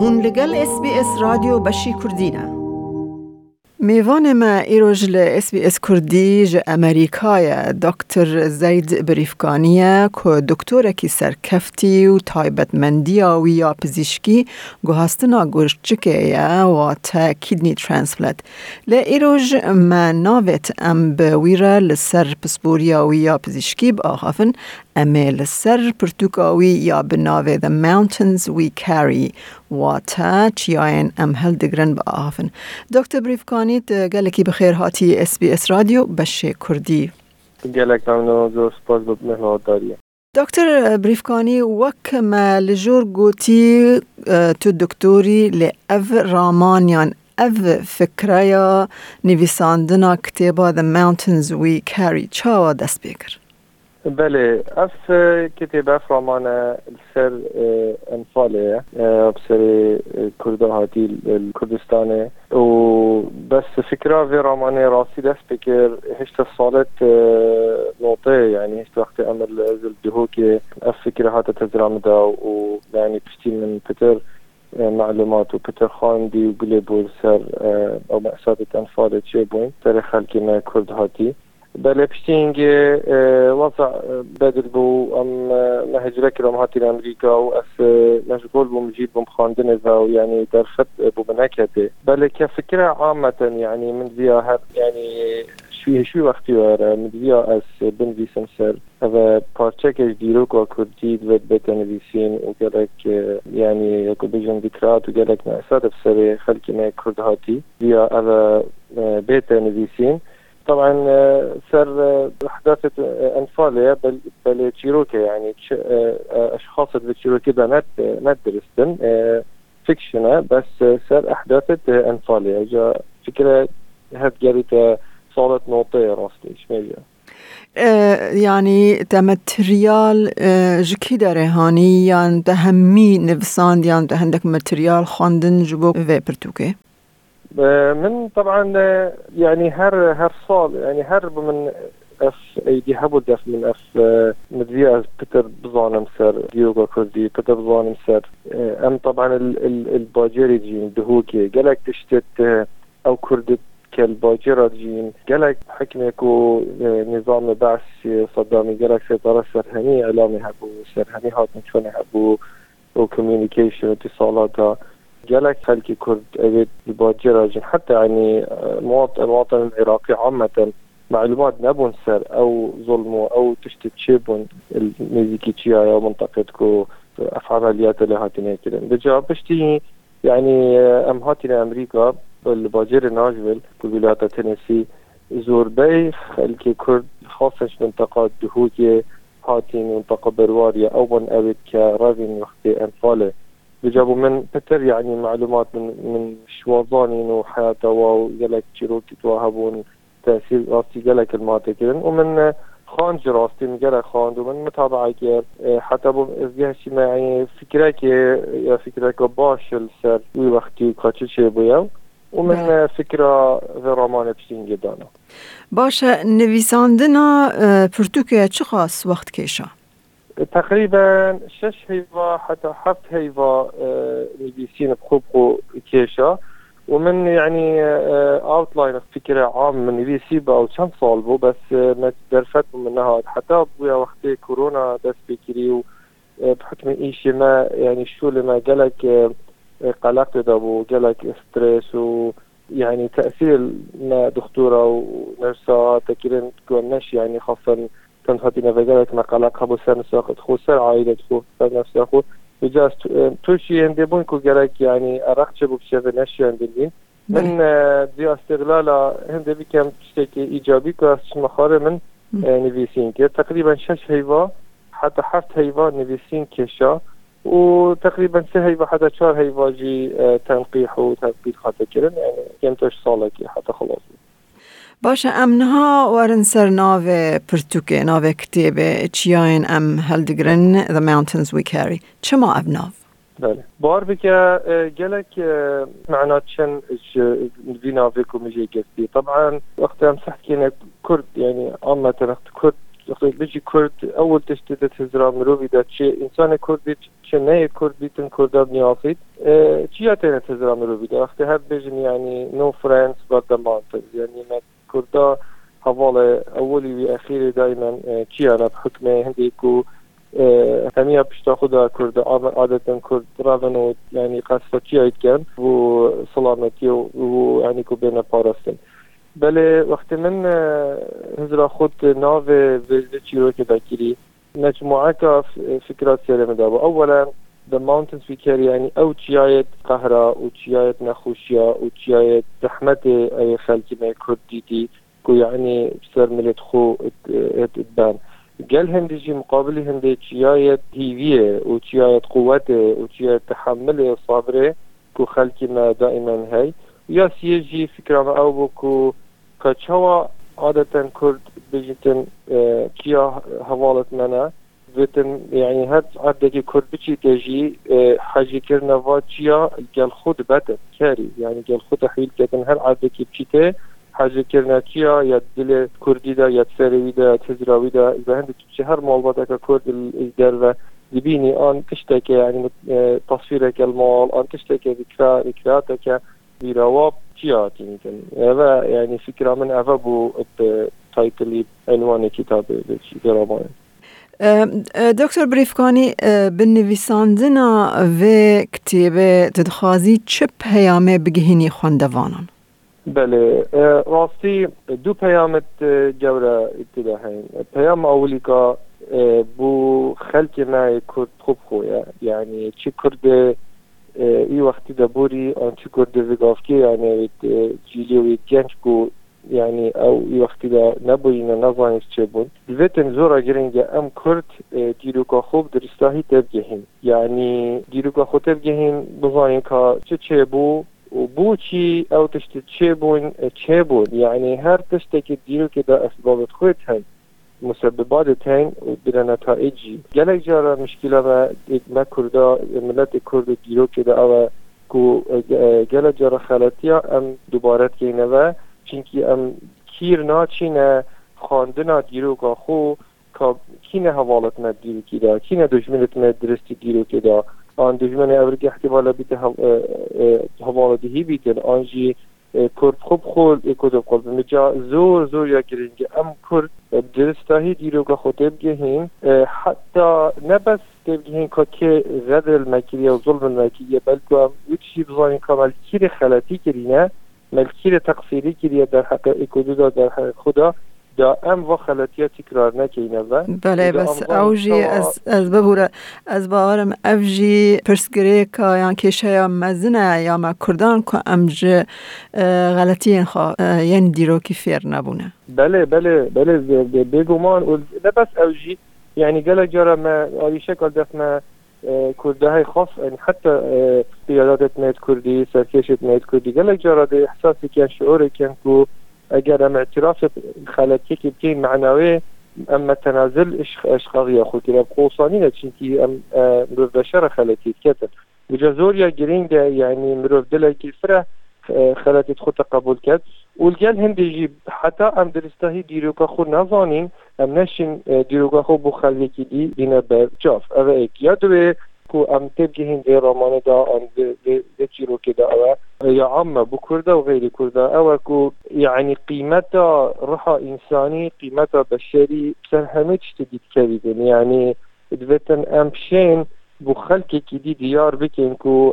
هون لگل اس بی اس رادیو بشی کردینه میوان ما ایروج ل اس بی اس کردی ج امریکای دکتر زید بریفکانیه که دکتر کی سرکفتی و تایبت مندیا و یا پزیشکی گوهستنا گرچکه و تا کیدنی ترانسپلت ل ایروج ما ناویت ام بویره لسر پسپوریا و یا پزیشکی با آخافن امه لسر پرتوکاوی یا بناوه The Mountains We Carry تا چیاین أم هل با آخافن دکتر بریفکانی میکنید گلکی بخیر هاتی اس بی اس رادیو بشه کردی گلک ممنون زور سپاس به مهلات داریه دکتر بریفکانی وک ما لجور گوتی تو دکتوری لأف أف فکره یا نویساندنا کتابا The Mountains We Carry. چاوا دست بکر؟ بله اف كتابة فرمان السر أنفالي بسر كرده هاتي الكردستاني وبس فكرة في راماني راسي دست بكر هشت صالت نوطي يعني هشت وقت أمر زل دهوكي اف فكرة هاتا تزرامدا ويعني بشتي من بتر معلومات وبتر خاندي وقلبوا سر أو مأساة أنفالي تشيبوين. سر ما كرد هاتي. بله پشتینگ وضع بدل بو ام مهجرك لهم هاتي لامريكا و اس مشغول بو مجيد بو مخاندنه و يعني درفت بو بنكته بله كفكرة عامة يعني من زيا هر يعني شوي شوي وقتی واره زيا اس بنویسم سر و پارچکش دیروک و کردید و بتنویسین و گلک يعني يكو بيجن ذكرات و گلك مأسات بسر خلق ما كرد هاتي زيا أو بتنویسین طبعا سر حداثة أنفاليا بل تشيروكي يعني أشخاص تشيروكي بنات ما درستن فيكشنة بس سر أحداثة أنفاليا جا فكرة هاد جريت صارت نوطية راستي شميجا يعني تمتريال جكي داره يعني تهمي نفسان يعني تهندك متريال خاندن جبو برتوكي. من طبعا يعني هر هر صال يعني هرب من اف ايدي هبو دف من اف مدري بتر بزانم سر ديوغا كردي بتر بزانم سر أم طبعا الباجيري جين دهوكي قالك تشتت أو كردت كالباجرة جين قالك حكمكو نظام بعث صدامي قالك سيطرة سرهني اعلامي هبو سرهني هات شلون هبو وكوميونيكيشن اتصالاتها جالك خلقي كرد أبد الباجرة حتى يعني مواطن المواطن العراقي عامة معلومات نبون سر أو ظلمو أو تشتت شيبون الميزيكي تشيا أو منطقتكو عمليات اللي هاتين بشتي يعني أم هاتين أمريكا بالباجر ناشفيل بالولايات تينيسي زور بي خلقي كرد. خاصة منطقة دهوكي هاتين منطقة برواريا أو من أبد كرافين وقت أنفاله. بجابوا من بتر يعني معلومات من من شوازانين وحياته وقالك شروكي توهبون تأثير راستي قالك الماتكين ومن خانج راستي من قالك خاند ومن متابعة كير حتى بو شي يعني فكرك يا فكرك باش السر وي وقتي كاتش شي بويا. ومن فكرة غرامانة بشتين جدانا. باشا نویساندنا پرتوکه چه خاص وقت کشا؟ تقريبا شش هيفا حتى حفت هيفا نبيسين بخوبخو كيشا ومن يعني اوتلاين فكرة عام من بي سي أو كم صالبو بس ما درفت منها حتى بويا وقت كورونا دست بكري بحكم ايشي ما يعني شو لما قالك قلقت دابو قالك ستريس و يعني تأثير ما دكتورة ونرسا تكرين تكون يعني خاصة كان هاتينا فقالك ما قلق خبو سر نساقت خو سر عائلة خو. سر نفسه خو بجاز توشي هندي بونكو قالك يعني أرقش بو بشيء نشي هندي من دي استغلال هندي بكم تشتكي إيجابي كاس مخاري من نفيسين كي تقريبا شش هيفا حتى حفت هيفا نفيسين كيشا وتقريبا سه هيفا حتى شهر هيفا جي تنقيح وتنقيح خاطر يعني كم صالة حتى خلاص باشه امنها ورن سر ناو پرتوکه ناو کتیبه چیاین ام هلدگرن The Mountains We Carry. چما اب ناو؟ بله. بار بك جالك معنات شن في نافيكو مجي قصدي طبعا وقت ام صحت كينا كرد يعني عامة وقت كرد بيجي كرد اول تشتدت هزرا مروفي دا تشي انسان كرد بيت ناي كرد بيتن كردا بنياسيت تشي اتينا هزرا مروفي دا وقت هاد بيجن يعني نو فرانس بات ذا مانتز يعني کوردا حوال اولی و اخیر دائما کیانا حکم هندی کو همیا پشتا خدا کرد عادتا کرد رابن و یعنی قصد کیایت کن و سلامتی و یعنی کو بین پارستن بله وقتی من هزرا خود ناو وزد چیرو که بکری مجموعه که فکرات سیاره مدابا اولا The mountains we carry یعنی او چیایت قهرا او چیایت نخوشیا او چیایت زحمت ای خلکی می کرد دیدی کو یعنی سر ملت خو اتبان. گل هندی جی مقابل هندی چیایت هیویه او چیایت قوته او چیایت تحمل صبره کو خلکی ما دائما هی یا سیجی فکرم او بو کو کچوا عادتا کرد بجیتن کیا حوالت منه بتن يعني هاد عادة كرد بيجي تجي حاجة كرنا فاتشيا قال خود بات كاري يعني قال خود حيل كتن هاد عادة بيجي حاجة كرنا كيا يا دل كردي دا يا تسروي دا تزراوي دا إذا هند هر مالباتك كرد الجرة دبيني آن تشتكي يعني تصويرك المال آن تشتكي ذكرى ذكرياتك بيرواب جهاتي يمكن هذا يعني فكرة من هذا بو تايتلي عنوان كتاب درامای دکتر بریفکانی بنویساندنا و کتابه تدخوازی چه پیامه بگهینی خوندوانان؟ بله راستی دو پیامت جورا اتداهین پیام اولی که بو خلق ما کرد خوب خویا یعنی چی کرده ای وقتی دبوری آنچه کرده وگافکی یعنی جیلی و گنج بو یعنی ئەو وەختیدا نەبووینە نەزانیت چێ بوون بێتم زۆرە گرنگگە ئەم کورد دیروکە خۆب درستاهی تەبگەهین یعنی دیروکە خوب تەبگەهین بزانین کا چ چێ بوو و بۆچی ئەو تشت چێ بوون چێ بوون یعنی هەر تشتێکی دیروکێدا ئەسبابت خۆت هەن مسببات تین و بر نتایجی. گلک مشکل و ما کردا ملت کرد دیرو که دا او کو گلک ام دوباره که چینکی خانده چینه دیرو که خو کی نه حوالت نه دیرو کی دا کینه دشمنت نه درستی دیرو کی دا. آن دشمن ابرگی احتمالا بیت حوالا دهی بیتن آنجی کرد خوب خود ای دو قلب مجا زور زور یا ام کرد درستاهی که خود تبگهیم حتی نبس تبگهیم که که غدر المکیری و ظلم المکیری بلکو ام اوچی بزانیم کامل کیر خلطی کرینه ملکیر تقصیری کریه در حق اکودو در حق خدا دا ام و خلطیه تکرار نکینه و بله بس اوجی از از ببوره از باورم اوجی پرسگری که یان کشه یا مزنه یا ما کردان که امج غلطی این خواه یعنی دیرو که فیر نبونه. بله بله بله بگمان نه بس اوجی يعني قال جرى ما شكل دفنا كرده های خاص يعني حتى قيادات ميت كردي سركيشة ميت كردي قال جرى ده إحساسي كان شعوري كان كو اگر ام اعتراف خلطی که بکین معنوی اما تنازل اشخاغی خود که قوصانی نچین که ام مروف بشر خلطی کتن خەرەتت خود قبول کرد ولگەل هەندێژی حتا ئەم درستاهی دیرۆکە خۆ ام نشین نەشین دیرۆگە بو بۆ کی دی دینا بر جاف. اول یاد دوێ کو ئەم تێبگە هندێ ڕۆمانەدا ئەم دا او یا عامە بو کرده و غیری کرده او کو یعنی قیمت روح انسانی قیمت بشری بەشەری همه هەمێ دید دیتکەویدن یعنی دویتن ام شین بو خلکی کی دی دیار بکن کو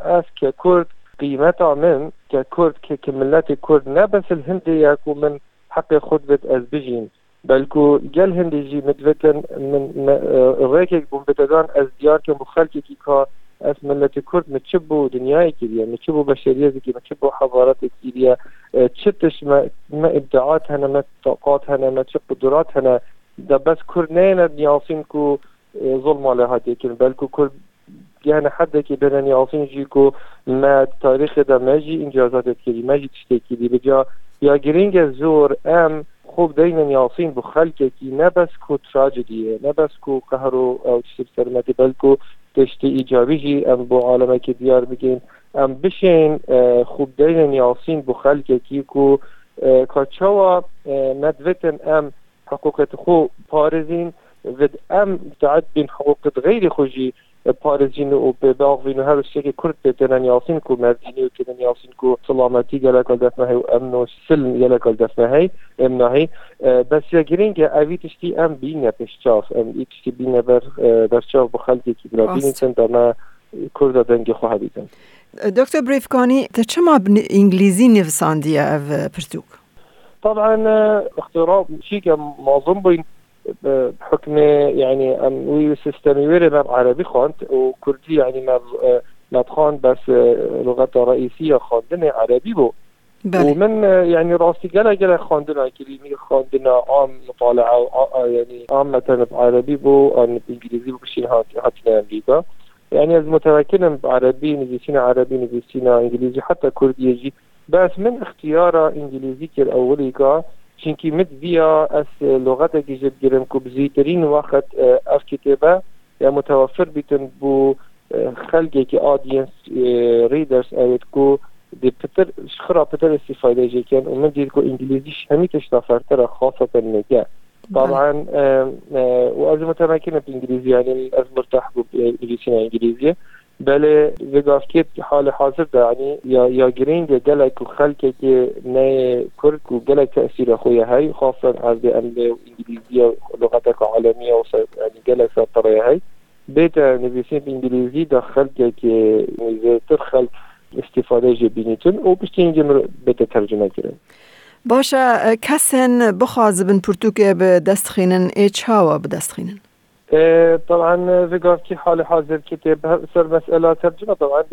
از که کرد. قيمتا من ككرد كملات كرد. نبس الهندي يكو من حق خود بت از بجين بلکو گل هندیجی مدوتن من ریکک بوم بتدان أز دیار که مخلکی کی که از ملت کرد مچبو دنیای کریه مچبو بشریه زکی مچبو حضارت کریه چتش ما, ما ابداعات هنا ما طاقات هنا ما چه قدرات هنا. ده بس کرد نه نیاسین کو ظلم على هاتي كن بلكو كل yani haddaki bedeni altın جیکو ما تاریخ da meji incazat کردی مجی tişteki کردی بجا. یا گرینگ زور ام خوب دین آفین بو خلک کی نه بس کو تراجدیه نه بس کو قهر او چیز سرمتی بلکو تشتی ایجابی جی ام بو عالمه که دیار بگین. ام بشین خوب دین آفین بو خلک کی کو کاچوا مدوتن ام حقوقت خو پارزین ود ام تعد بین حقوقت غیر خوجی پارێزین و بێ باغین و هەر شتێکی کورد پێتێنەن یاسین و مردینی و کردن یاسین سلامتی سلامەتی گەلەکەل دەستنەهی و ئەم و سلم گەلەکەل دەستنەهی ئەم ناهی بەسیە گرنگگە ئەوی تشتی ئەم بینە پێشچاف ئەم ئیشتی بینە بەر بەرچاو بە خەلکێکی برابینی چەند دەنا کوردە دەنگی خۆ هەبیتن دکتر بریفکانی تە چما ئینگلیزی نویساندیە ئەو پرتوک؟ طبعا اختراع شيء معظم بین بحكم يعني ام وي سيستم ما عربي خانت وكردي يعني ما ما تخان بس لغتها الرئيسية خاندنا عربي بو. بله. ومن يعني راسي جلا جلا خاندنا كلمة خاندنا؟ عام مطالعة يعني عامة بعربي بو أن بإنجليزي بو بشين هاتنا أمريكا. يعني از متمكن بعربي نجيسينا عربي نجيسينا إنجليزي حتى كردي يجي. بس من اختيار إنجليزي كالأولي كا چونکی مت بیا از لغت که جد گرم که بزیترین وقت اف کتابه یا متوفر بیتن بو خلقی که آدینس ریدرز اوید کو دی پتر شخرا پتر استفاده جي كان ومن دي كو انجليزيش همي تشتغل خاصة نجا طبعا وأز متمكنة بالإنجليزية يعني أز مرتاح إنجليزية بله وگافکیت حال حاضر ده يعني یا یا گرینگ گلک و خلک که نه کرد و گلک تأثیر خوی هی خاصا از ام انگلیزی و لغت عالمی و يعني گلک سطره هی. بیت نویسین بانگلیزی ده خلک که زیتر خلک استفاده جبینیتون و بشتی اینجا بیت ترجمه کرد. باشا کسن بخوازبن پرتوکه به دست خینن ای چاوا به دست خینن طبعا في حال حاضر كتاب سر مسألة ترجمة. طبعا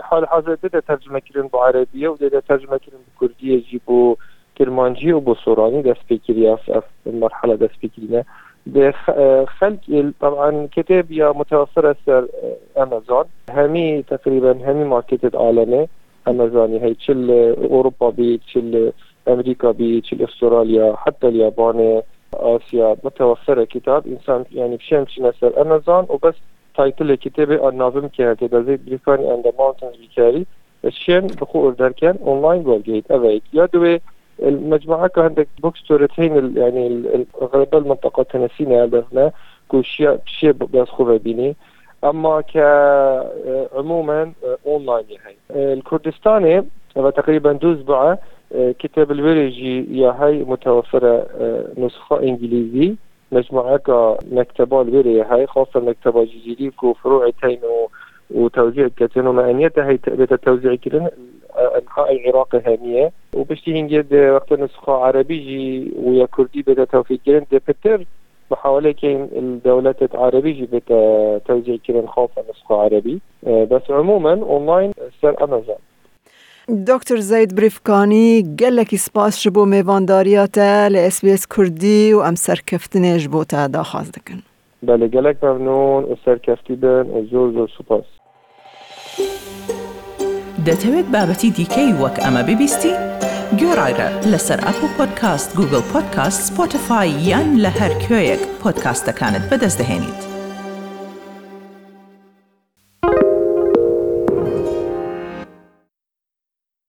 حال حاضر بدا ترجمة كرين بعربية ودا ترجمة كرين بكردية جيبو كرمانجي وبصوراني دست بكريا في المرحلة دست بكرينا. خلق طبعا كتاب يا متوفرة سر أمازون. همي تقريبا همي ماركت عالمي امازوني هي تشل أوروبا بي تشل أمريكا بي تشل أستراليا حتى اليابان آسيا متوفرة كتاب إنسان يعني بشين بشين سر أمازون وبس تايتل الكتاب الناظم كهاتي بزي بريكاني أند ماونتنز بيكاري الشين بخو أردر كان أونلاين بولجيت أبيت يا دوي المجموعة عندك بوك ستورتين يعني غالبا المنطقة تنسينا هذا كل شيء بس خوبة بيني اما كعموما اونلاين هي الكردستاني تقريبا دوز بقى كتاب الوريجي يا هاي متوفرة نسخة إنجليزي. مجموعة مكتبة الوري هاي خاصة مكتبة جيجيري كو فروع تين وتوزيع كتن ومعنيتها هي بيت التوزيع كلن أنحاء العراق هامية. وبشتي هنجد وقت نسخة عربي جي ويا كردي بيت توفيق كلن دي بتر محاولة كين الدولات العربية جي بيت توزيع خاصة نسخة عربي. بس عموما اونلاين سر أمازون. دکتر زەید بریفکانی gelekî spas ji bo mêvandariya te li SBS Kurdî û em serkeftinê ji bo te daxwaz dikin. Belê gelek memnûn û serkeftî bin û zor zor supas. دەتەوێت بابەتی دیکەی وەک ئەمە ببیستی؟ گۆڕایرە لەسەر ئەپ و پۆدکاست گوگل پۆدکاست سپۆتفاای یان لە هەر کوێیەک پۆدکاستەکانت بەدەستدەێنیت.